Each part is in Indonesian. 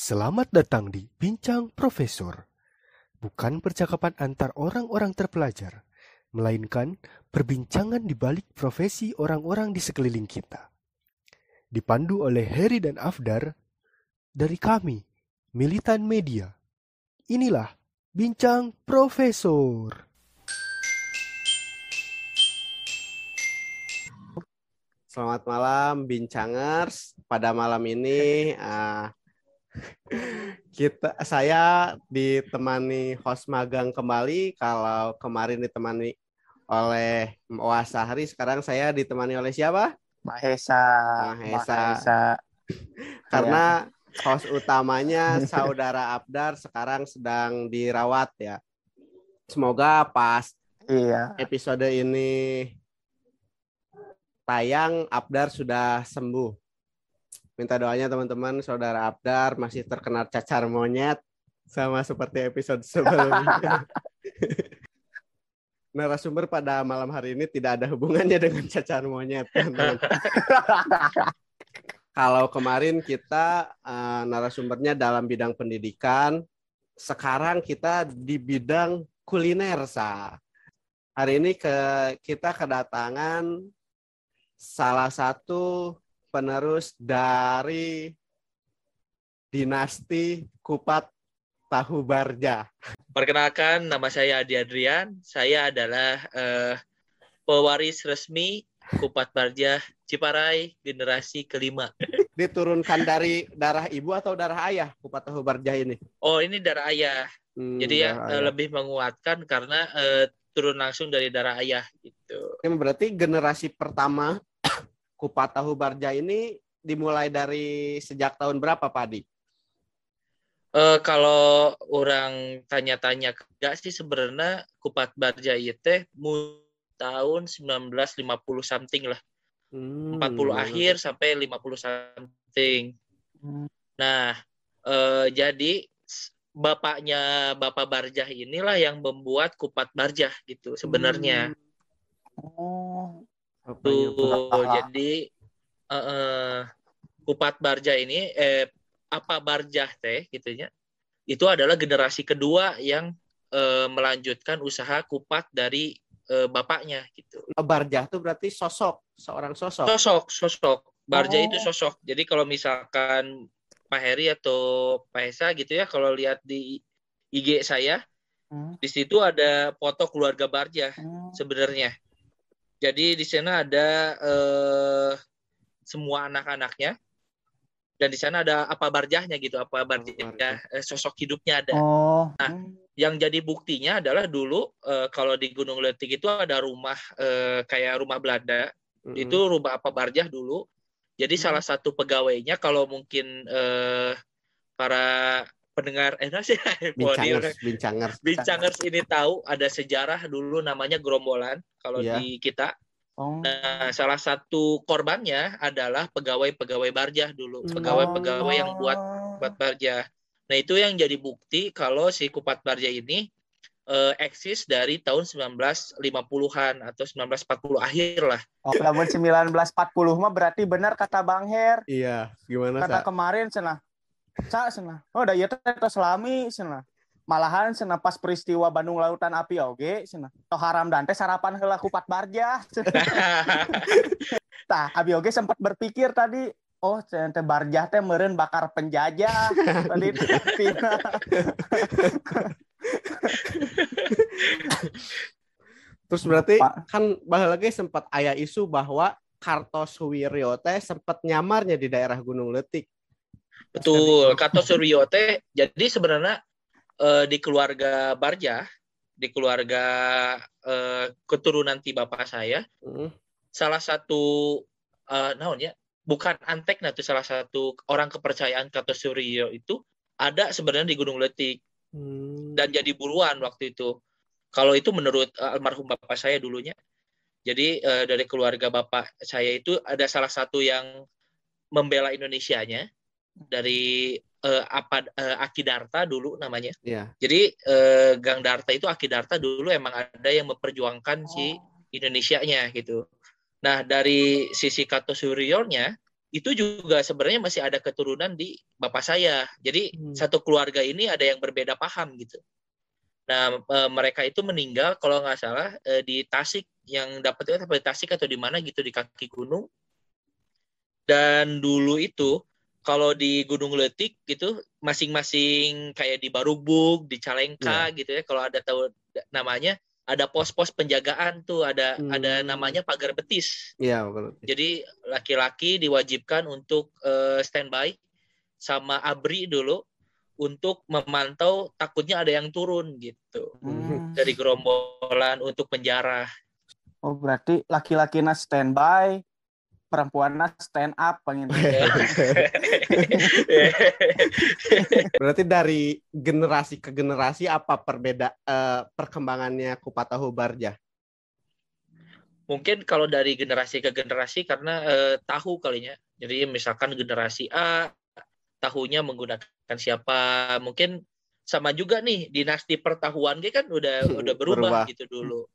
Selamat datang di Bincang Profesor. Bukan percakapan antar orang-orang terpelajar, melainkan perbincangan di balik profesi orang-orang di sekeliling kita. Dipandu oleh Heri dan Afdar dari kami, Militan Media. Inilah Bincang Profesor. Selamat malam, Bincangers. Pada malam ini uh, kita saya ditemani host magang kembali. Kalau kemarin ditemani oleh Wasahri, sekarang saya ditemani oleh siapa? Mahesa. Mahesa. Mahesa. Karena host utamanya saudara Abdar sekarang sedang dirawat ya. Semoga pas Iya. episode ini tayang Abdar sudah sembuh. Minta doanya teman-teman, saudara Abdar masih terkena cacar monyet sama seperti episode sebelumnya. Narasumber pada malam hari ini tidak ada hubungannya dengan cacar monyet. Kalau kemarin kita eh, narasumbernya dalam bidang pendidikan, sekarang kita di bidang kuliner, sa. Hari ini ke kita kedatangan salah satu penerus dari dinasti Kupat Tahu Barja. Perkenalkan, nama saya Adi Adrian. Saya adalah eh, pewaris resmi Kupat Barja Ciparai generasi kelima. Diturunkan dari darah ibu atau darah ayah Kupat Tahu Barja ini? Oh, ini darah ayah. Hmm, Jadi ya darah eh, ayah. lebih menguatkan karena eh, turun langsung dari darah ayah gitu. Ini berarti generasi pertama Kupat Tahu Barja ini dimulai dari sejak tahun berapa, Pak Adi? Eh, kalau orang tanya-tanya enggak sih sebenarnya Kupat Barja itu mu tahun 1950 something lah. Hmm, 40 akhir sampai 50 something. Nah, eh, jadi bapaknya Bapak Barjah inilah yang membuat Kupat Barjah gitu sebenarnya. Oh. Bapaknya Tuh, Bapak. jadi eh, eh, Kupat Barjah ini eh apa Barjah teh gitunya. Itu adalah generasi kedua yang eh, melanjutkan usaha kupat dari eh, bapaknya gitu. Barjah itu berarti sosok, seorang sosok. Sosok, sosok. Barja Oh. itu sosok. Jadi kalau misalkan Pak Heri atau Pak Esa gitu ya, kalau lihat di IG saya, Hmm. di situ ada foto keluarga Barja Hmm. sebenarnya. Jadi di sana ada eh, semua anak-anaknya dan di sana ada apa Barjahnya gitu, apa Barjah Barjah. eh, sosok hidupnya ada. Oh. Nah, Yang jadi buktinya adalah dulu eh, kalau di Gunung Letik itu ada rumah eh, kayak rumah Belanda Mm-mm. itu rumah apa Barjah dulu. Jadi Hmm. salah satu pegawainya kalau mungkin eh, para pendengar eh nah sih bincangers, bincangers. bincangers ini tahu ada sejarah dulu namanya gerombolan kalau Iya. di kita. Oh. Nah, salah satu korbannya adalah pegawai-pegawai Barjah dulu, pegawai-pegawai yang buat buat Barjah. Nah, itu yang jadi bukti kalau si Kupat Barjah ini eh, eksis dari tahun 1950-an atau 1940 akhir lah. Oh, lamun 1940 mah berarti benar kata Bang Her. Iya, gimana Kata Sa? kemarin cenah. Sa cenah. Oh, da ieu teh tos selami cenah. Malahan cenah pas peristiwa Bandung Lautan Api oge cenah. Toh haram dan teh sarapan heula kupat barja. Tah, abi oge sempat berpikir tadi, oh teh barjah teh meureun bakar penjajah. tadi tina. Terus berarti Pak. kan bahwa lagi sempat ayah isu bahwa Kartosuwiryo teh sempat nyamarnya di daerah Gunung Letik. Betul, Kato Suryo teh jadi sebenarnya eh, di keluarga Barjah, di keluarga eh, keturunan ti bapak saya, Mm. salah satu eh naon ya, bukan antek nah itu salah satu orang kepercayaan Kato Suryo itu ada sebenarnya di Gunung Letik Hmm. dan jadi buruan waktu itu. Kalau itu menurut eh, almarhum bapak saya dulunya. Jadi eh, dari keluarga bapak saya itu ada salah satu yang membela Indonesianya dari eh, apa eh, Aki Darta dulu namanya. Iya. Jadi eh, Gang Darta itu Aki Darta dulu emang ada yang memperjuangkan si Indonesianya gitu. Nah dari sisi Kato Suryo-nya itu juga sebenarnya masih ada keturunan di bapak saya. Jadi Hmm. satu keluarga ini ada yang berbeda paham gitu. Nah, e, mereka itu meninggal kalau nggak salah e, di Tasik yang dapetnya apa di Tasik atau di mana gitu di kaki gunung. Dan dulu itu kalau di Gunung Letik gitu masing-masing kayak di Barubuk, di Calengka gitu ya kalau ada tahu namanya ada pos-pos penjagaan tuh ada Hmm. ada namanya pagar betis. Iya, betul. Jadi laki-laki diwajibkan untuk eh, standby sama abri dulu untuk memantau takutnya ada yang turun gitu Hmm. dari gerombolan untuk penjara. Oh berarti laki-laki standby, perempuan stand up pengen. Berarti dari generasi ke generasi apa perbeda eh, perkembangannya kupat tahu barja? Mungkin kalau dari generasi ke generasi karena eh, tahu kalinya. Jadi misalkan generasi A tahunya menggunakan siapa, mungkin sama juga nih dinasti pertahuan dia kan udah udah berubah, Berubah. gitu dulu.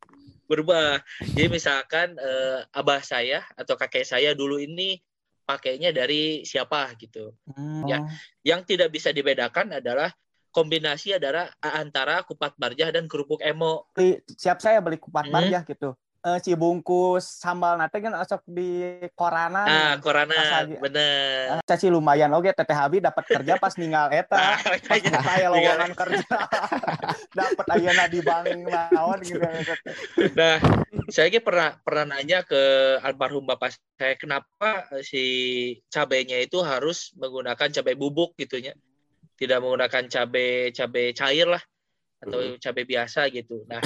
Berubah. Jadi misalkan eh, abah saya atau kakek saya dulu ini pakainya dari siapa gitu. Hmm. Ya. Yang tidak bisa dibedakan adalah kombinasi adalah antara kupat barjah dan kerupuk emo. Siap saya beli kupat Hmm. barjah gitu. Eh si bungkus sambal nate kan asok di korana. Ah, korana Pas bener. Ah, caci lumayan oke teteh Habi dapat kerja pas ninggal eta. Ah, Pas saya lowongan kerja. dapat ayeuna di bank naon gitu. Nah, saya ki pernah pernah nanya ke almarhum bapak saya kenapa si cabenya itu harus menggunakan cabai bubuk gitunya. Tidak menggunakan cabai cabai cair lah atau cabai biasa gitu. Nah,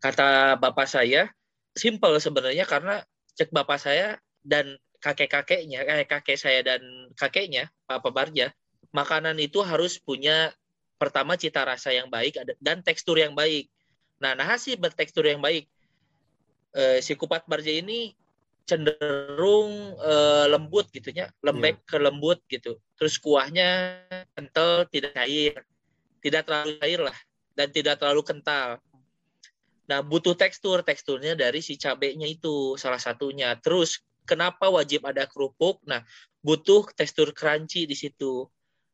kata bapak saya simple sebenarnya karena cek bapak saya dan kakek-kakeknya, eh, kakek saya dan kakeknya, Pak Barja, makanan itu harus punya pertama cita rasa yang baik dan tekstur yang baik. Nah, nasi bertekstur yang baik. Eh, si kupat barja ini cenderung eh, lembut gitunya, lembek ke lembut gitu. Terus kuahnya kental, tidak cair. Tidak terlalu cair lah dan tidak terlalu kental. Nah, butuh tekstur, teksturnya dari si cabenya itu salah satunya. Terus kenapa wajib ada kerupuk? Nah, butuh tekstur crunchy di situ.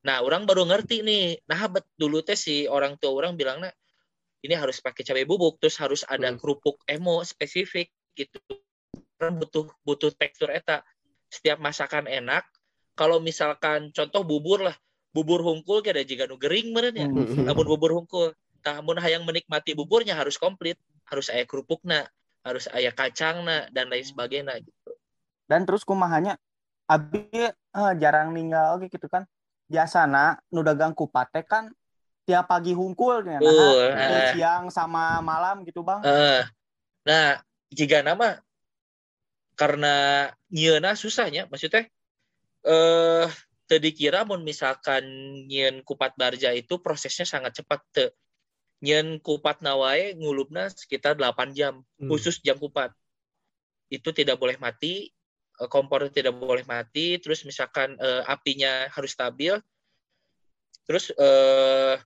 Nah, orang baru ngerti nih. Nah, bet dulu teh si orang tua orang bilang, nah, ini harus pakai cabai bubuk, terus harus ada Hmm. kerupuk emo spesifik gitu. Butuh butuh tekstur eta. Setiap masakan enak. Kalau misalkan contoh bubur lah, bubur hungkul kayak ada jika nu gering meureun ya. Hmm. Namun bubur hungkul. Namun hayang menikmati buburnya harus komplit, harus aya kerupukna, harus aya kacangna dan lain sebagainya gitu. Dan terus kumahanya Abi eh, jarang ninggal oke gitu kan. Biasana nu dagang kupat teh kan tiap pagi hungkul nya. Nah, eh, siang sama malam gitu bang. eh. nah, jika nama karena nyeuna susahnya, maksudnya eh tadi kira mun misalkan nyen kupat barja itu prosesnya sangat cepat teu. Nyen kupat nawae ngulupna sekitar 8 jam, Hmm. khusus jam kupat. Itu tidak boleh mati, eh, kompor tidak boleh mati, terus misalkan eh, apinya harus stabil. Terus eh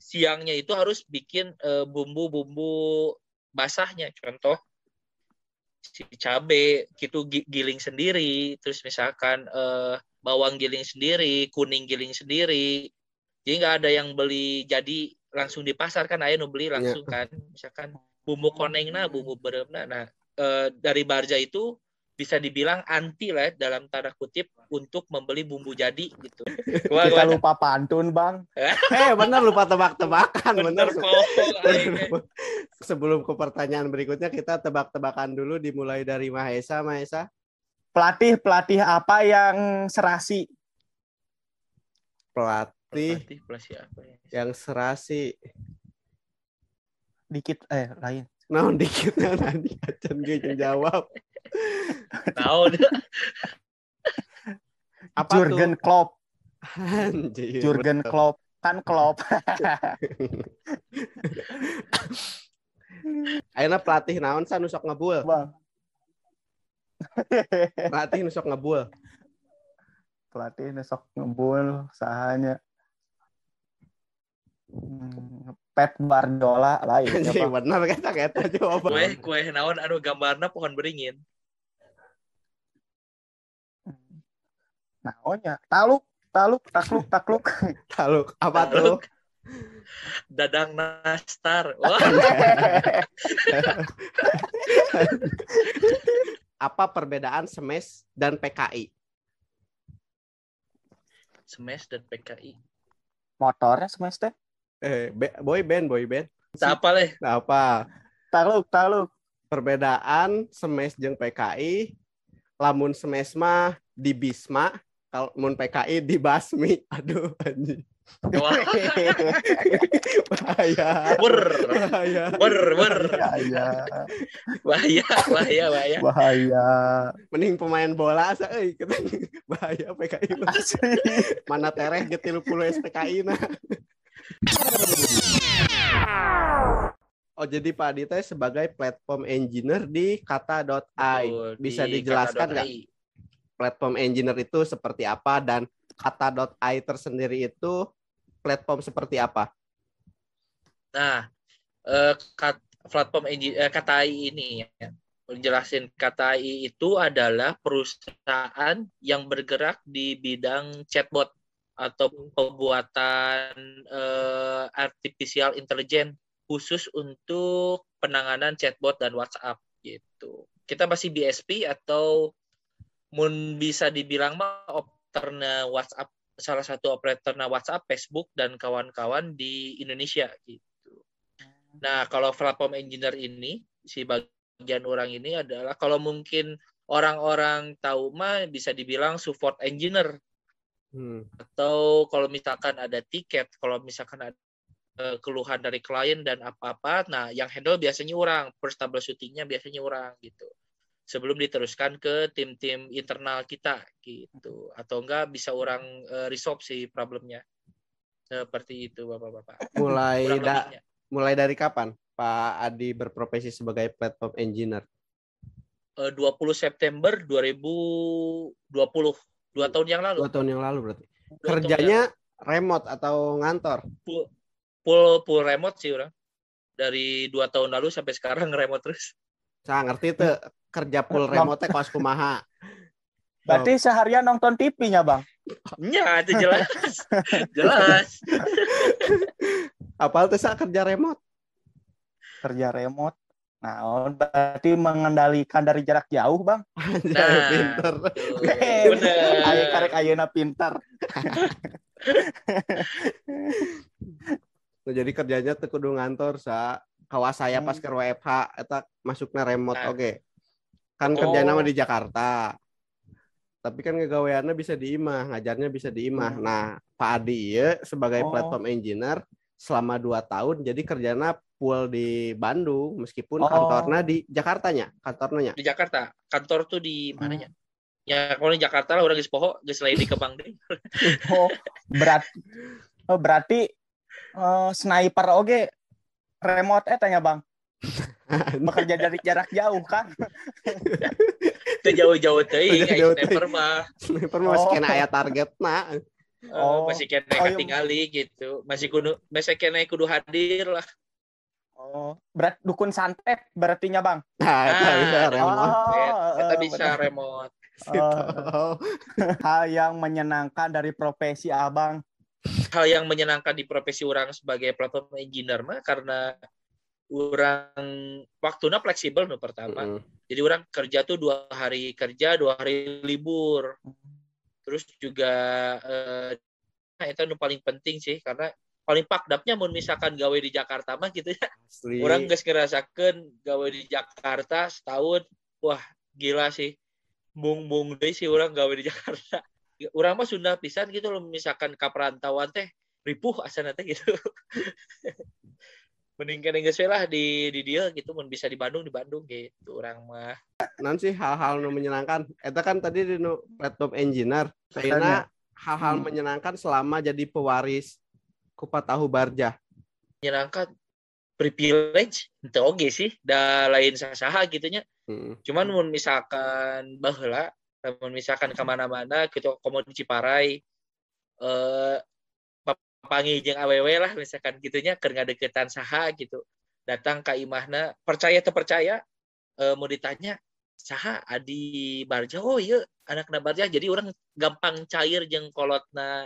siangnya itu harus bikin eh, bumbu-bumbu basahnya, contoh si cabe gitu gi- giling sendiri, terus misalkan bawang giling sendiri, kuning giling sendiri. Jadi nggak ada yang beli jadi langsung di pasar kan, ayo nu beli langsung kan, misalkan bumbu konengna, bumbu beremna. Nah, eh, dari Barja itu bisa dibilang anti lah ya, dalam tanda kutip untuk membeli bumbu jadi gitu. Wah, Kita gua- lupa pantun bang. Eh bener lupa tebak-tebakan bener. bener kok. aing. Sebelum ke pertanyaan berikutnya kita tebak-tebakan dulu dimulai dari Mahesa. Mahesa Pelatih pelatih apa yang serasi? pelatih Pelatih pelatih apa ya? yang serasi. Dikit eh lain. Naon dikitnya nanti acan gue yang jawab. Tahu Apa Jurgen tuh? Klopp. Anjir, Jurgen betul. Klopp kan Klopp. Ayeuna pelatih naon sa nusok ngebul. bang. Pelatih nusok ngebul. pelatih nesok ngebul sahanya. Pep Guardiola lain siapa? bener kata kata kue jawaban. kue naon anu gambarna pohon beringin Nah, oh ya, taluk, taluk, takluk, takluk. Taluk apa tuh? Dadang Nastar. Wah, Apa perbedaan SMES dan PKI? Smash dan PKI. Motornya semester. Eh, boy band, boy band. Tak apa leh. Apa? Taluk, taluk. Perbedaan SMES jeung PKI. Lamun SMES mah di Bisma, kalau mun PKI di Basmi. Aduh, anjing. Wah, Bahaya. ber, Bahaya. ber, ber. Bahaya, Bahaya, bahaya, bahaya. bahaya. Mending pemain bola asa euy bahaya PKI. Mana tereh ge 30 SPKI nah. Oh jadi Pak Adi teh sebagai platform engineer di kata.ai. Bisa di dijelaskan nggak platform engineer itu seperti apa dan kata.ai tersendiri itu platform seperti apa? Nah, eh, kat- platform eh, KTI ini ya, menjelasin KTI itu adalah perusahaan yang bergerak di bidang chatbot atau pembuatan eh, artificial intelligence khusus untuk penanganan chatbot dan WhatsApp gitu. Kita masih BSP atau mun bisa dibilang mah operatornya WhatsApp salah satu operatornya WhatsApp, Facebook dan kawan-kawan di Indonesia gitu. Nah, kalau platform engineer ini si bagian orang ini adalah kalau mungkin orang-orang tahu mah bisa dibilang support engineer Hmm. atau kalau misalkan ada tiket, kalau misalkan ada eh, keluhan dari klien dan apa-apa, nah yang handle biasanya orang, first troubleshooting-nya biasanya orang gitu. Sebelum diteruskan ke tim-tim internal kita gitu. Atau enggak bisa orang eh, resolve si problemnya. Seperti itu Bapak-bapak. Mulai da- lebihnya. mulai dari kapan Pak Adi berprofesi sebagai platform engineer? Eh, 20 September 2020, dua tahun yang lalu. Dua tahun yang lalu berarti. Dua Kerjanya remote atau ngantor? full, full full remote sih orang. Dari dua tahun lalu sampai sekarang remote terus. Saya ngerti tuh kerja full remote kos kumaha. Berarti seharian nonton TV-nya, Bang. Ya, itu jelas. jelas. Apal tuh saya kerja remote? Kerja remote. Nah, oh, berarti mengendalikan dari jarak jauh, Bang. Nah, pinter. Ayo karek ayeuna pintar. Nah, jadi kerjanya teu kudu ngantor sa kawas saya pas Hmm. ke WFH eta masukna remote Nah. oke. Kan Oh. kerjanya mah di Jakarta. Tapi kan ngegaweannya bisa di imah, ngajarnya bisa di imah. Hmm. Nah, Pak Adi ya sebagai Oh. platform engineer selama 2 tahun jadi kerjanya full di Bandung meskipun Oh. kantornya di Jakartanya, kantornya. Di Jakarta. Kantor tuh di Hmm. mananya? Ya, kalau di Jakarta lah orang geus poho, geus lain di Kebang deh. Oh, berat. Oh, berarti eh, sniper oge remote eh tanya, Bang. Bekerja dari jarak jauh kan? Jauh-jauh teuing, Jauh-jauh aya sniper mah. Sniper mah Oh. kena aya targetna. Eh, Oh. masih kena Oh, iya. katingali gitu. Masih kudu masih kena kudu hadir lah. Oh, berat dukun santet berartinya, Bang. Nah, Ah, bisa ada. remote. Kita eh, bisa remote. Oh, hal yang menyenangkan dari profesi Abang. hal yang menyenangkan di profesi orang sebagai platform engineer mah karena orang waktunya fleksibel no pertama. Mm. Jadi orang kerja tuh dua hari kerja, dua hari libur. Terus juga eh, itu nu paling penting sih karena paling pakdapnya mun misalkan gawe di Jakarta mah gitu ya. Asli. Orang geus ngerasakeun gawe di Jakarta setahun, wah gila sih. Bung-bung deui sih orang gawe di Jakarta. Orang mah Sunda pisan gitu loh misalkan ka perantauan teh ripuh asana teh gitu. Mending kene geus we lah di di dia gitu mun bisa di Bandung di Bandung gitu orang mah. non sih hal-hal nu menyenangkan eta kan tadi di nu laptop engineer kayaknya hal-hal Hmm. menyenangkan selama jadi pewaris kupat tahu barja Menyenangkan privilege itu oke sih da lain sasaha gitunya. Hmm. Cuman mun misalkan baheula, mun misalkan ke mana-mana gitu komo di Ciparai eh panggil jeung awewe lah misalkan gitunya keur ngadeukeutan saha gitu. Datang ka imahna, percaya teu percaya eh mau ditanya saha Adi Barja oh iya anak Barja jadi orang gampang cair jeng kolotna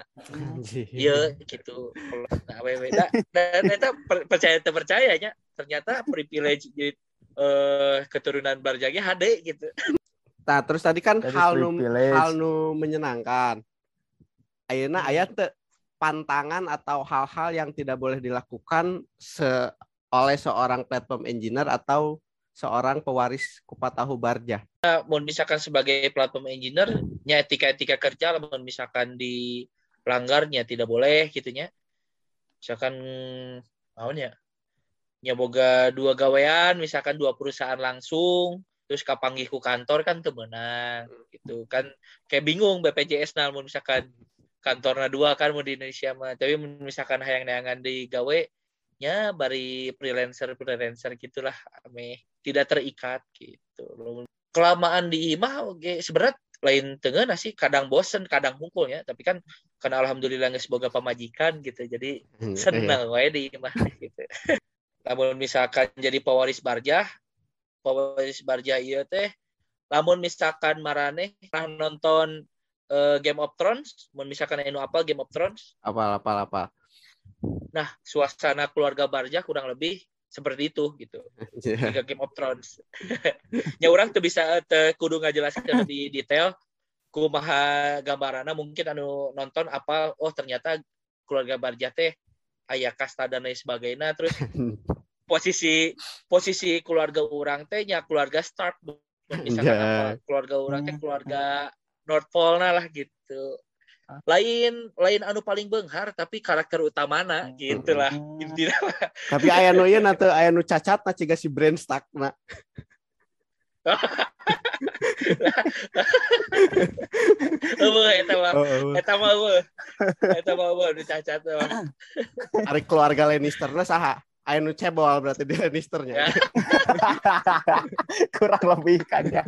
iya gitu kolotna awewe da, dan eta per- percaya terpercayanya ternyata privilege jadi eh, keturunan Barja ge HD gitu Nah, terus tadi kan Dari hal nu hal nu menyenangkan. Ayeuna Hmm. aya teu pantangan atau hal-hal yang tidak boleh dilakukan se oleh seorang platform engineer atau seorang pewaris kupat tahu barja. mau misalkan sebagai platform engineer nya etika-etika kerja mau misalkan di pelanggarnya tidak boleh gitunya misalkan maunya nya boga dua gawean misalkan dua perusahaan langsung terus kapanggih ku kantor kan temenang gitu. Kan kayak bingung BPJS nah mun misalkan kantornya dua kan mau di Indonesia mah. Tapi misalkan hayang neangan di gawe nya bari freelancer freelancer gitulah ame. Tidak terikat gitu. Kelamaan di imah oke sebenarnya lain tengah sih kadang bosen kadang hungkul ya tapi kan karena alhamdulillah nggak semoga pemajikan gitu. Jadi Iya. senang wae di imah gitu. Namun misalkan jadi pewaris barjah pewaris barjah iya teh namun misalkan marane pernah nonton eh, Game of Thrones misalkan anu apa Game of Thrones. Apa apa apa. nah suasana keluarga barjah kurang lebih seperti itu gitu. Jika Game of Thrones. ya orang tuh bisa te, kudu ngajelaskan lebih detail kumaha gambarana mungkin anu nonton apa oh ternyata keluarga Barja teh aya kasta dan lain sebagainya. Terus posisi posisi keluarga orang teh nya keluarga Stark. Misalkan apa keluarga orang teh Hmm. keluarga North Pole nah lah gitu lain lain anu paling benghar tapi karakter utamana Hmm. gitulah intinya Tapi aya nu ieu na teu aya nu cacat na ciga si brain stuck na. eueuh eta mah Heeh. Eta mah eueuh. Eta mah eueuh nu cacat mah. Ari keluarga Lannister na saha? Aya nu cebol berarti di Lannisternya. Ya. kurang lebih kan ya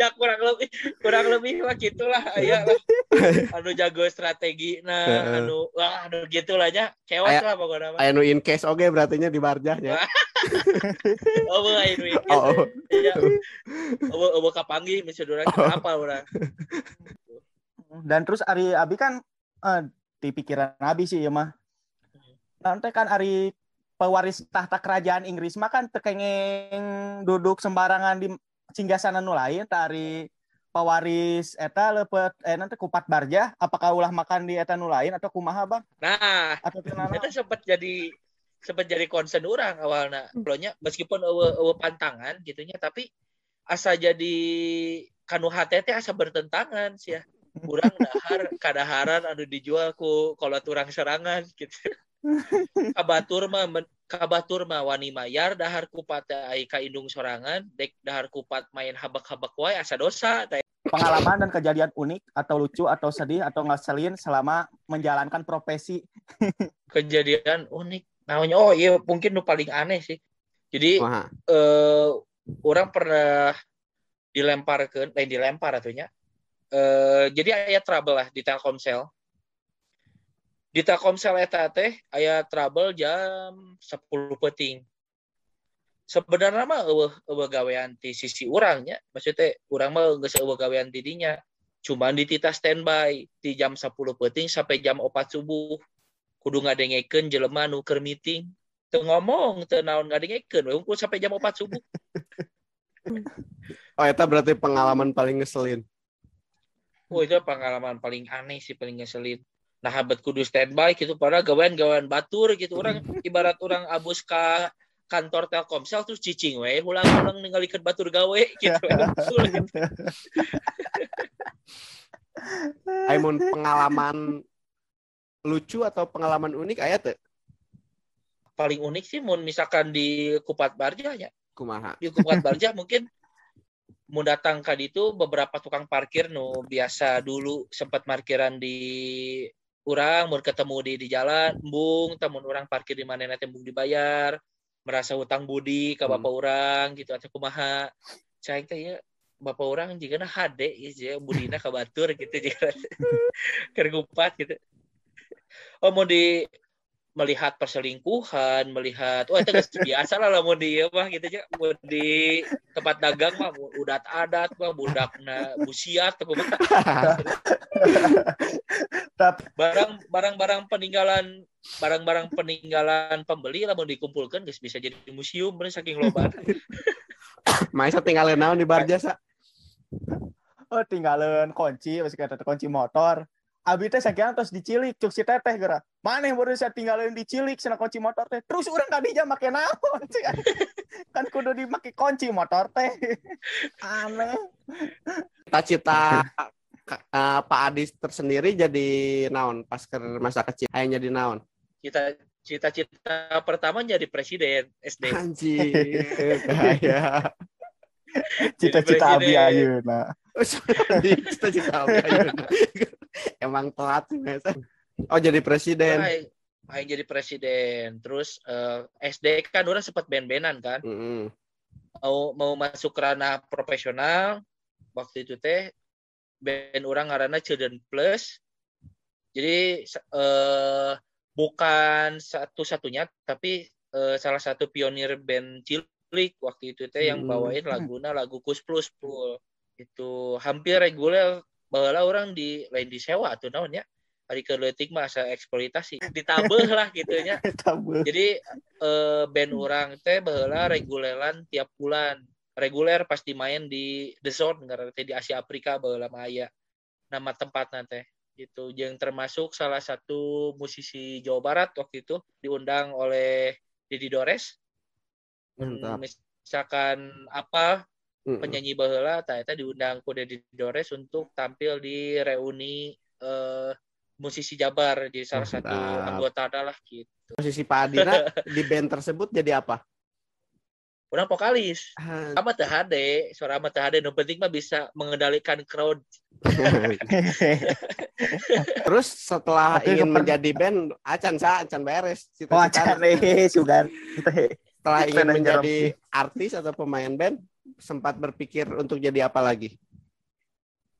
Ya kurang lebih kurang lebih mah gitulah lah. Anu jago strategi nah anu wah anu gitulah nya. Kewas Aya- lah pokoknya mah. Aya nu in case oge berarti nya di barjahnya. Oh eueuh aya nu ieu. Oh, oh. Iya. Eueuh kapanggih misalnya urang apa urang. dan terus Ari Abi kan eh, di pikiran Abi sih ya mah nanti kan Ari pewaris tahta kerajaan Inggris mah kan tekengeng duduk sembarangan di singgasana nu lain tak Ari pewaris eta lepet eh nanti kupat barja apakah ulah makan di eta nu lain atau kumaha bang? Nah, atau kenapa itu sempat jadi sempat jadi concern orang awalnya Belumnya meskipun eueuh eueuh pantangan gitunya tapi asa jadi kanu HTT asa bertentangan sih ya kurang dahar kadaharan anu dijual ku kalau turang serangan gitu kabatur mah men- kabatur mah wani mayar dahar kupat ai ka indung sorangan dek dahar kupat main habak-habak wae asa dosa pengalaman dan kejadian unik atau lucu atau sedih atau ngeselin selama menjalankan profesi. Kejadian unik. Namanya oh iya mungkin nu paling aneh sih. Jadi eh orang pernah dilempar ke lain dilempar atunya eh jadi aya trouble lah di Telkomsel di Telkomsel eta teh aya trouble jam 10 peting sebenarnya mah eueuh eueuh gawean ti sisi urangnya. Maksudnya urang mah geus eueuh gawean di dinya. Cuman ditita standby di jam 10 peting sampai jam 4 subuh. Kudu ngadengekeun jelema nu keur meeting. Teu ngomong teu naon ngadengekeun we sampai jam 4 subuh. Oh, eta berarti pengalaman paling ngeselin. Oh itu pengalaman paling aneh sih paling ngeselin. Nah habat kudu standby gitu padahal gawean-gawean batur gitu orang ibarat orang abus ka kantor Telkomsel terus cicing we ulang-ulang ninggalikeun batur gawe gitu. Aimun pengalaman lucu atau pengalaman unik aya teu? Paling unik sih mun misalkan di Kupat Barja ya. Kumaha? Di Kupat Barja mungkin mau datang ke itu beberapa tukang parkir nu biasa dulu sempat parkiran di orang mau ketemu di di jalan embung temun orang parkir di mana nanti embung dibayar merasa hutang budi ke Hmm. bapak orang gitu atau kumaha. Cai teh ya bapak orang jika na hade ya budina ke batur gitu jika kergupat gitu. Oh mau di melihat perselingkuhan, melihat wah itu biasa lah lah mau di apa gitu aja mau di tempat dagang mah udah adat mah budakna busiat atau Tapi barang barang-barang peninggalan barang-barang peninggalan pembeli lah mau dikumpulkan geus bisa jadi museum bener saking loba. Maisa tinggalin naon di bar jasa. oh, tinggalan kunci, masih kata kunci motor. Abi teh sakian terus dicilik cuk si teteh geura. Maneh baru saya tinggalin dicilik sana kunci motor teh. Terus urang tadinya make naon sih. kan kudu dimake kunci motor teh. Aneh. Cita-cita eh, Pak Adis tersendiri jadi naon pas ke masa kecil. Ayo jadi naon. Kita cita-cita pertama jadi presiden SD. Anjir. Gaya. Cita-cita Abi presiden. ayeuna. Cita-cita apa, ayeuna. Emang telat sih Maisa. Oh jadi presiden. Aing aing jadi presiden. Terus eh, SD kan orang sempat band-bandan kan. Mm-mm. Mau mau masuk ke ranah profesional waktu itu teh band orang ngaranna Children Plus. Jadi eh bukan satu-satunya tapi eh, salah satu pionir band cilik waktu itu teh yang Hmm. bawain laguna lagu Kus Plus Pul. Itu hampir reguler baheula orang di lain disewa tuh naon ya. Hari keleutik mah asa eksploitasi. Ditambah lah gitu nya. Tabu. Jadi eh, band orang teh baheula reguleran tiap bulan. Reguler pasti main di The Zone karena teh di Asia Afrika baheula mah aya nama tempatnya teh gitu. Yang termasuk salah satu musisi Jawa Barat waktu itu diundang oleh Dedi Dores. Mantap. Misalkan apa penyanyi baheula tah eta diundang ku Dedi Dores untuk tampil di reuni eh, musisi Jabar di salah satu Mantap. anggota adalah gitu. Posisi Pak Adina di band tersebut jadi apa? Orang vokalis. Ah, Sama teh hade, suara sama teh hade. Yang penting mah bisa mengendalikan crowd. Terus setelah Tapi ingin menjadi band, acan sa, acan beres. Oh, Cita-cita acan eh sugan. Teh. setelah ingin menjadi artis atau pemain band, sempat berpikir untuk jadi apa lagi?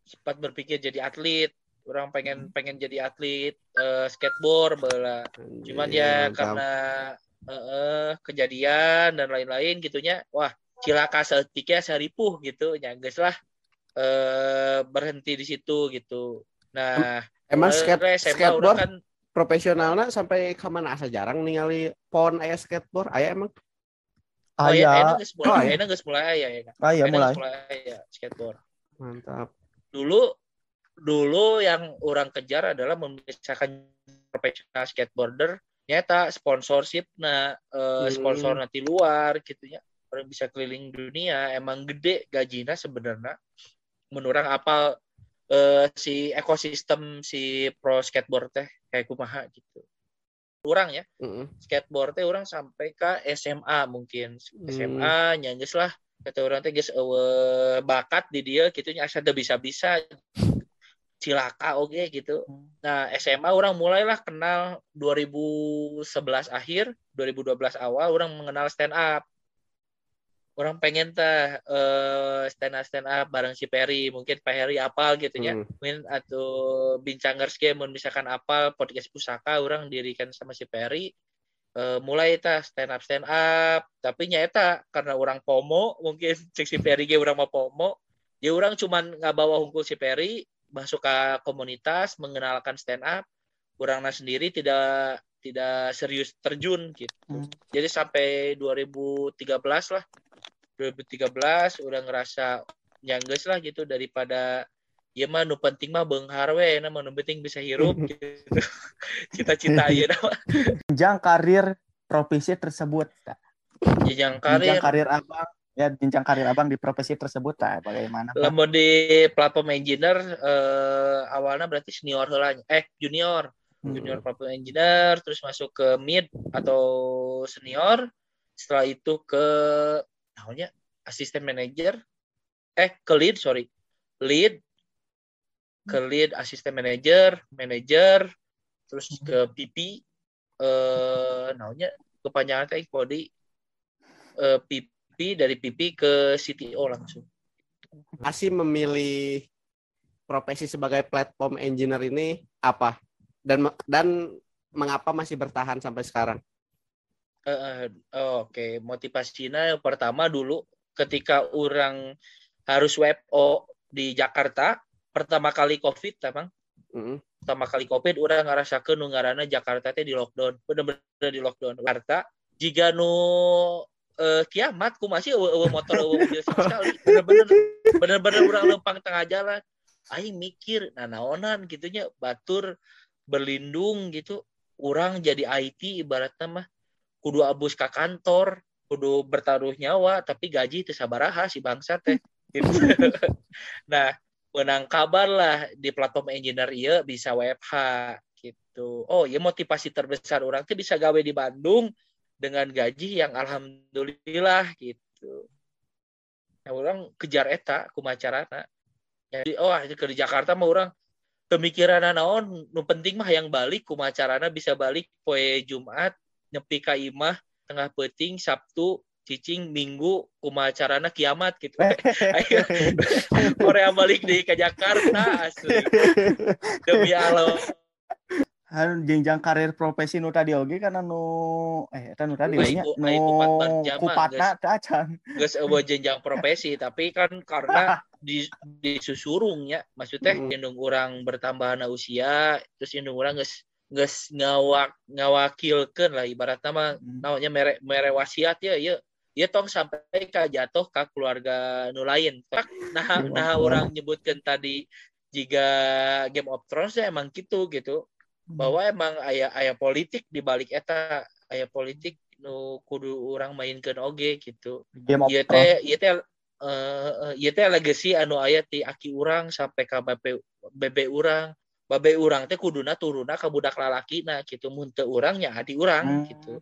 Sempat berpikir jadi atlet. Orang pengen pengen jadi atlet eh, skateboard bala. Cuman ya mantap. karena eh, eh, kejadian dan lain-lain gitunya. Wah, cilaka setiknya seripuh gitu. Ya geus lah eh berhenti di situ gitu. Nah, Emang skate, SMA skateboard orang kan profesionalnya sampai ke mana asa jarang ningali pon aya skateboard aya emang oh ya, Aya, enak geus mulai, Oh, iya. enak geus mulai ya, enak. Enak mulai. ya skateboard. mantap dulu dulu yang orang kejar adalah memisahkan profesional skateboarder nyata sponsorship nah eh, Hmm. sponsor nanti luar gitu ya. Orang bisa keliling dunia emang gede gajinya sebenarnya. Menurut apa si ekosistem si pro skateboard teh kayak kumaha gitu. Orang ya. Mm-mm. skateboard teh orang sampai ke SMA mungkin. Hmm. SMA nyanges lah. Kata orang teh geus eueuh bakat di dia gitu nya asa teu bisa-bisa cilaka oke gitu. Nah, SMA orang mulailah kenal 2011 akhir, 2012 awal orang mengenal stand up. Orang pengen teh eh, stand up stand up bareng si Perry, mungkin Pak Heri apal gitu ya Hmm. mungkin atau bincangers game misalkan apa podcast pusaka orang dirikan sama si Perry Eh, mulai ta stand up stand up tapi nyata karena orang pomo mungkin si Perry ge orang mau pomo ya orang cuman nggak bawa hunkul si Perry masuk ke komunitas mengenalkan stand up orangnya sendiri tidak tidak serius terjun gitu Hmm. jadi sampai 2013 lah 2013 udah ngerasa nyangges lah gitu daripada ya mah nu penting mah beunghar we na mah nu penting bisa hirup gitu. Cita-cita ieu mah jenjang karir profesi tersebut jenjang karir. karir abang ya jenjang karir abang di profesi tersebut tak? bagaimana? Lamun di platform engineer eh, awalnya berarti senior heula eh junior, Hmm. junior platform engineer terus masuk ke mid atau senior. Setelah itu ke namanya asisten manager eh ke lead sorry. Lead ke lead asisten manager, manager terus ke PP eh namanya kepanjangan teh kode eh PP dari PP ke CTO langsung. Asi memilih profesi sebagai platform engineer ini apa? Dan dan mengapa masih bertahan sampai sekarang? Uh, Oke, okay. motivasinya yang pertama dulu ketika orang harus WFO di Jakarta pertama kali COVID, emang mm -hmm. pertama kali COVID orang ngerasa ke nungarana Jakarta teh di lockdown, bener-bener di lockdown. Jakarta jika nu uh, kiamat ku masih uh, motor uh, mobil sama sekali. Bener-bener bener-bener orang lempang tengah jalan. Aing mikir nah naonan gitunya batur berlindung gitu. Orang jadi IT ibaratnya mah. Kudu abus ke kantor kudu bertaruh nyawa tapi gaji itu sabaraha si bangsa teh. Gitu. nah menang kabar lah di platform engineer iya bisa WFH gitu. Oh ya motivasi terbesar orang tuh bisa gawe di Bandung dengan gaji yang alhamdulillah gitu. Nah, orang kejar eta kumacarana. Jadi oh ke di Jakarta mah orang pemikiran naon nu penting mah yang balik kumacarana bisa balik poe Jumat nyepi ka imah tengah peting Sabtu cicing minggu kumacarana kiamat gitu. Korea balik di ke Jakarta asli. Demi Allah Anu jenjang karir profesi nu tadi oge kan anu eh eta nu tadi nya nu kupatna teh acan. Geus eueuh jenjang profesi tapi kan karena di disusurungnya maksudnya hmm. indung orang bertambah usia terus indung orang geus geus ngawak ngawakilkeun lah ibaratnya mah hmm. namanya mere, mere wasiat ya ya ya tong sampai ka jatuh ke keluarga nu lain. Nah nah orang nyebutkan tadi jika Game of Thrones ya emang gitu gitu bahwa emang ayah ayah politik di balik eta ayah politik nu kudu orang mainkan oge gitu. Iya teh iya teh uh, iya teh legacy anu ayat di aki orang sampai ke bebe bebe orang babe orang teh kuduna turuna ke budak lalaki nah gitu. Munte orangnya adi orang hmm. gitu.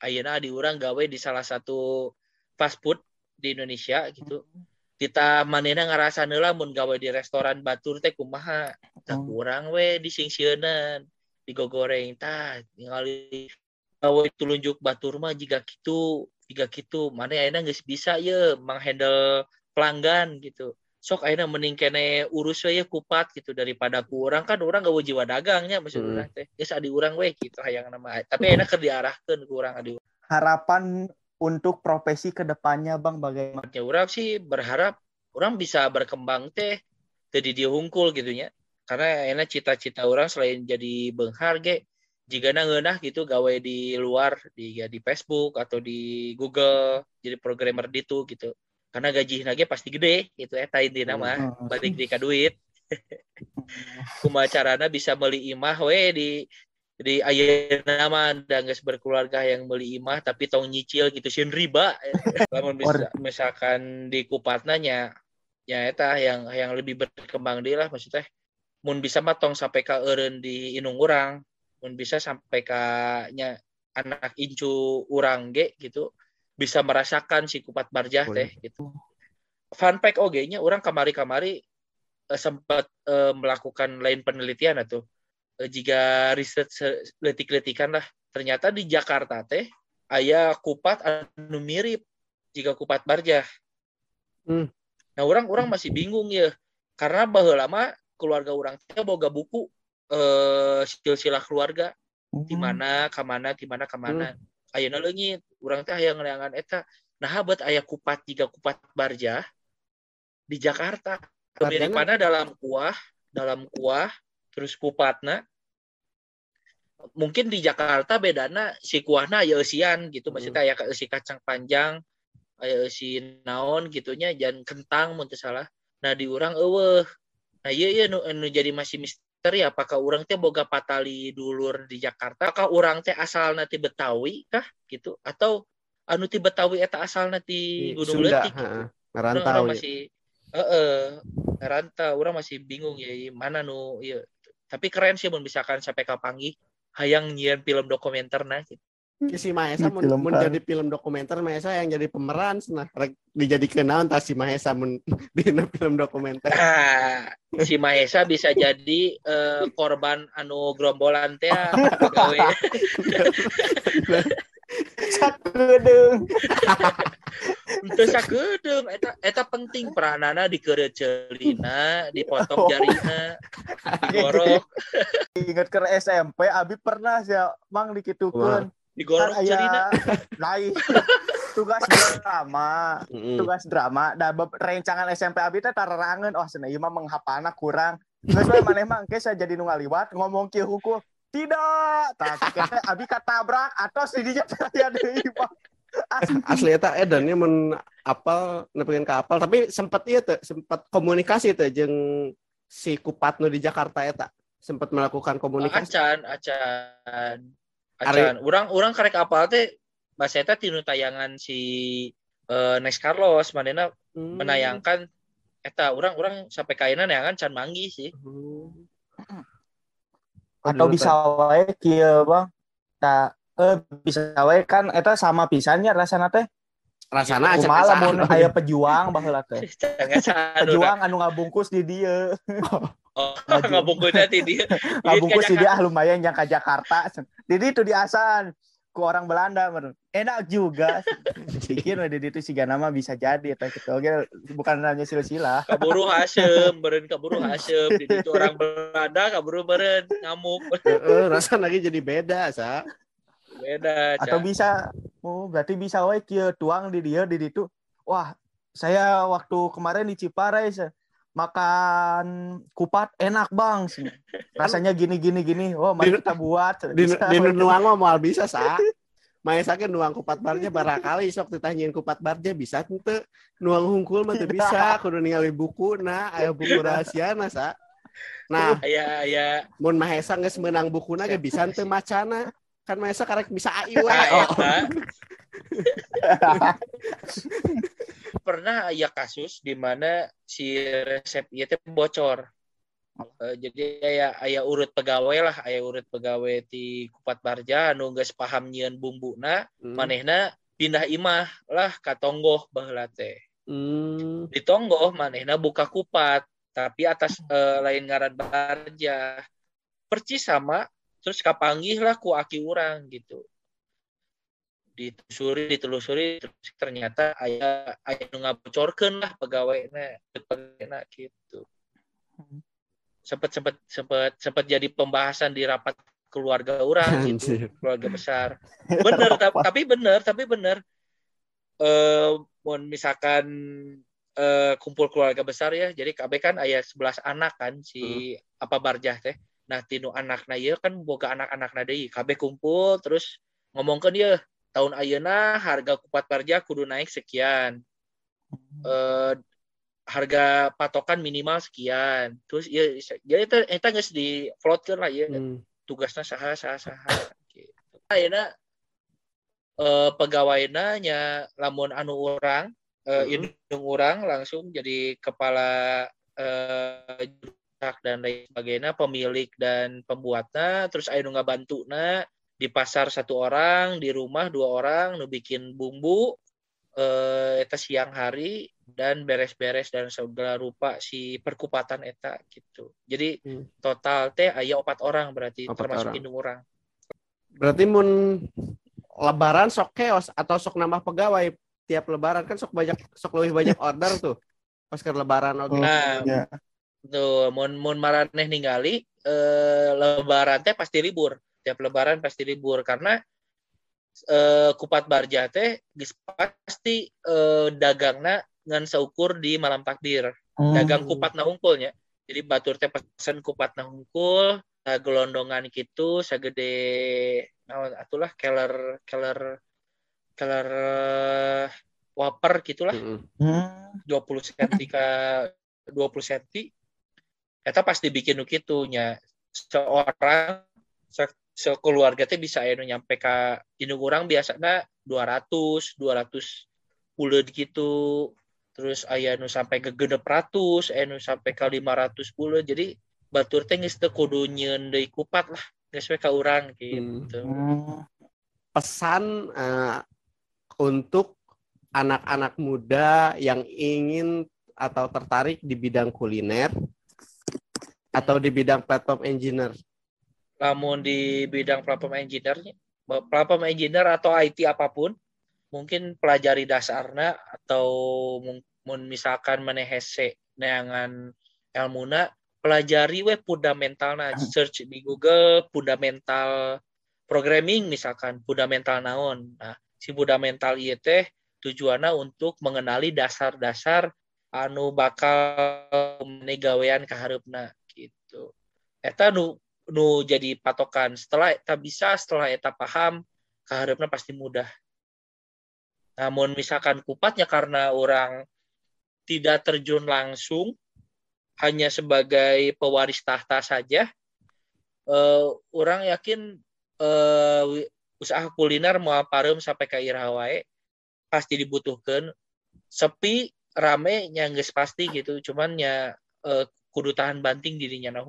Ayeuna adi orang gawe di salah satu fast food di Indonesia gitu. Hmm. Kita manena ngerasa nela mun gawe di restoran batur teh kumaha tak oh. kurang we di singsieunan digogoreng tah ningali gawe tulunjuk batur mah jika gitu jika gitu mana ayeuna geus bisa ya menghandle pelanggan gitu. Sok ayeuna mending kene urus we ya kupat gitu daripada kurang. Kan orang gak jiwa dagangnya maksud hmm. teh. Geus adi urang we gitu hayang nama. Tapi ayeuna keur diarahkeun kurang adi harapan untuk profesi ke depannya bang bagaimana? Ya orang sih berharap orang bisa berkembang teh jadi dia hungkul gitunya karena enak cita-cita orang selain jadi benghar ge jika ngenah gitu gawe di luar di ya di Facebook atau di Google jadi programmer itu gitu. Karena gaji nage pasti gede ya tain di nama hmm. balik di duit. Kumacarana bisa beli imah we di jadi ayah nama dan guys berkeluarga yang beli imah tapi tong nyicil gitu sih riba. Namun bisa misalkan di kupatnanya ya eta yang yang lebih berkembang dia lah maksudnya mun bisa matong sampai ke eren di inung orang mun bisa sampai ke nya anak incu orang ge gitu bisa merasakan si kupat barjah teh gitu. Fun fact oge nya orang kamari-kamari uh, sempat uh, melakukan lain penelitian atau Eh, jika riset letik-letikan lah. Ternyata di Jakarta teh ayah kupat anu mirip jika kupat barjah. Hmm. Nah orang-orang masih bingung ya karena bahwa lama keluarga orang teh boga buku eh silsilah keluarga hmm. di mana ke mana di mana ke mana. Hmm. Ayeuna leungit orang teh hayang ngeleangan eta. Nah buat ayah kupat jika kupat barjah di Jakarta. Kemiripannya dalam kuah, dalam kuah, terus kupatna mungkin di Jakarta bedana si kuahna ya usian gitu maksudnya ya si kacang panjang si naon gitunya jangan kentang mungkin salah nah di orang eueuh nah iya iya nu, nu jadi masih misteri apakah orang teh boga patali dulur di Jakarta apakah orang teh asal nanti Betawi kah gitu atau anu ti Betawi eta asal nanti Gunung Letik gitu. Ngerantau. Orang masih eh uh, ngerantau orang masih bingung ya mana nu iya tapi keren sih misalkan sampai ke Panggi hayang nyian film dokumenter nah gitu. Si Mahesa mun, mun jadi film dokumenter Mahesa yang jadi pemeran nah dijadi kenal entah si Mahesa mun di film dokumenter. Nah, si Mahesa bisa jadi uh, korban anu grombolan teh Teu sakedeung eta eta penting peranana dikerecelina, dipotong jarina, digorok, Ingat ke SMP, Abi pernah sih, Mang dikitukeun. Digorok Kan aya lain tugas drama, Mm-mm. tugas drama. Da be- rencangan SMP Abi teh tararangeun, oh cenah ieu mah menghapalna kurang. We maneh mah engke saya jadi nu ngaliwat ngomong kieu hukum. Tidak, teh Abi katabrak atau si dinya teh aya deui mah. Asli. asli eta edannya men apal nepikeun ka apal tapi sempat ieu teh sempat komunikasi teh jeung si Kupatno di Jakarta eta sempat melakukan komunikasi Acan, acan. Acan. Urang urang karek apal teh bahasa eta tinu tayangan si eh, Next Carlos manena Hmm. menayangkan eta urang-urang sampai kaina neangan can manggi sih. Hmm. Atau bisa wae kieu, Bang. Tak eh bisa wae kan eta sama pisannya rasana teh. rasana Kumaha lamun aya pejuang baheula teh. Pejuang anu ngabungkus di dieu. Oh, Maju. ngabungkusnya ti dia. ngabungkus di ka dia ah lumayan yang ke Jakarta. Jadi itu diasan ku orang Belanda men. Enak juga. Pikir di itu si nama bisa jadi gitu. Oke, bukan hanya silsilah. kaburu Hasem, beren kaburu Hasem, di itu orang Belanda kaburu beren ngamuk. Heeh, rasana lagi jadi beda sa Beda, Atau bisa oh berarti bisa wae kieu tuang di dia di itu. Wah, saya waktu kemarin di Ciparai makan kupat enak bang. Rasanya gini gini gini. Oh mari kita buat. Di di nuang moal bisa sa. Main sakit nuang kupat barnya barakali sok ditanyain kupat barnya bisa teu nuang hungkul mah bisa. Kudu ningali buku nah aya buku rahasia na sa. Nah Aya aya. Mun Mahesa geus meunang bukuna ge bisa teu macana kan Mahesa karek bisa AI we. Nah, oh. Pernah aya kasus di mana si resep ieu teh bocor. Eh, jadi aya aya urut pegawai lah, aya urut pegawai di Kupat Barja anu geus paham nyieun bumbuna, Hmm. manehna pindah imah lah ka tonggoh baheula teh. Hmm. Di tonggoh manehna buka kupat, tapi atas eh, lain ngaran Barja. Percis sama terus kapanggih lah ku aki urang gitu ditelusuri ditelusuri terus ternyata aya aya nu ngabocorkeun lah pegawainya pegawainya gitu. Sempat sempat sempat sempat jadi pembahasan di rapat keluarga orang gitu keluarga besar. Bener ta- tapi bener tapi bener. Eh misalkan eh, kumpul keluarga besar ya jadi KB kan ayah 11 anak kan si apa barjah teh. Nah tinu anakna ieu kan boga anak-anakna deui. KB kumpul terus ngomongkeun ieu tahun ayeuna harga kupat barjah kudu naik sekian eh harga patokan minimal sekian terus ya jadi eta eta geus di floatkeun lah ya Hmm. tugasnya saha saha saha gitu. Ayeuna eh pegawainya nya lamun anu urang eh Mhm. indung urang langsung jadi kepala eh dan lain sebagainya pemilik dan pembuatnya terus aya nu ngabantuna di pasar satu orang di rumah dua orang nu bikin bumbu eh eta siang hari dan beres-beres dan segala rupa si perkupatan eta gitu jadi Hmm. total teh aya opat orang berarti Opat termasuk orang. indung orang Berarti mun lebaran sok keos atau sok nambah pegawai tiap lebaran kan sok banyak sok lebih banyak order tuh. Pas ke lebaran oke. Nah, ya. tuh mun mun maraneh ningali eh, lebaran teh pasti libur tiap lebaran pasti libur karena eh, kupat barja teh pasti eh, dagangna ngan seukur di malam takbir Hmm. dagang kupat na hungkulnya jadi batur teh pesen kupat na hungkul nah, gelondongan gitu sagede naon atulah keler keler keler eh, waper gitulah. Hmm. 20 cm ke 20 cm eta pasti bikin nu kitu nya seorang se- sekeluarga teh bisa anu nyampe ka dinu urang biasanya 200 200 buleud gitu terus aya nu sampai ke genep ratus aya nu sampai ka 500 buleud jadi batur teh geus kudu kupat lah geus we ka urang gitu Hmm. Pesan eh, untuk anak-anak muda yang ingin atau tertarik di bidang kuliner atau di bidang platform engineer. Lamun di bidang platform engineer platform engineer atau IT apa pun mungkin pelajari dasarnya atau mun misalkan menehese neangan ilmuna pelajari we fundamentalna search di Google fundamental programming misalkan fundamental naon. Nah si fundamental ieu teh tujuannya untuk mengenali dasar-dasar anu bakal gawean kaharupna gitu. Eta nu nu jadi patokan setelah eta bisa setelah eta paham kaharupna pasti mudah namun misalkan kupatnya karena orang tidak terjun langsung, hanya sebagai pewaris tahta saja, uh, orang yakin uh, usaha kuliner mau parum sampai ke Irawae pasti dibutuhkan. Sepi rame nyangges pasti gitu, cuman ya uh, kudu tahan banting dirinya nah.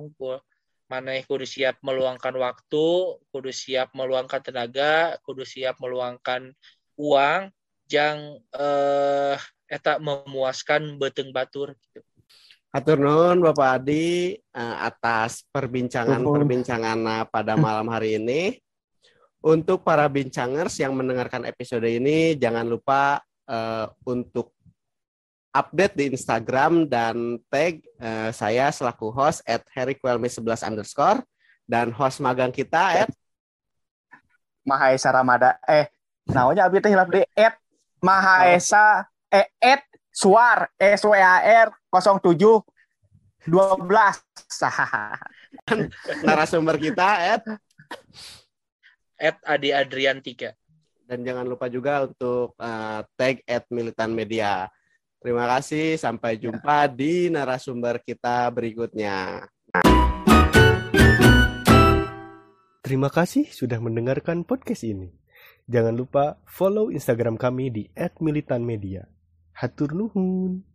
Mana kudu siap meluangkan waktu, kudu siap meluangkan tenaga, kudu siap meluangkan uang yang eh eta memuaskan beteng batur gitu. Atur nuhun Bapak Adi uh, atas perbincangan-perbincangan pada malam hari ini. Untuk para bincangers yang mendengarkan episode ini, jangan lupa uh, untuk update di Instagram dan tag uh, saya selaku host at harryquelme11 underscore dan host magang kita at Mahaesa Ramada. Eh, namanya abis hilap di at Maha Esa eh, et Suar S W A R 07 12 narasumber kita et at Adi Adrian 3 dan jangan lupa juga untuk uh, tag at Militan Media. Terima kasih, sampai jumpa ya. di narasumber kita berikutnya. Terima kasih sudah mendengarkan podcast ini. Jangan lupa follow Instagram kami di @militanmedia. Hatur nuhun.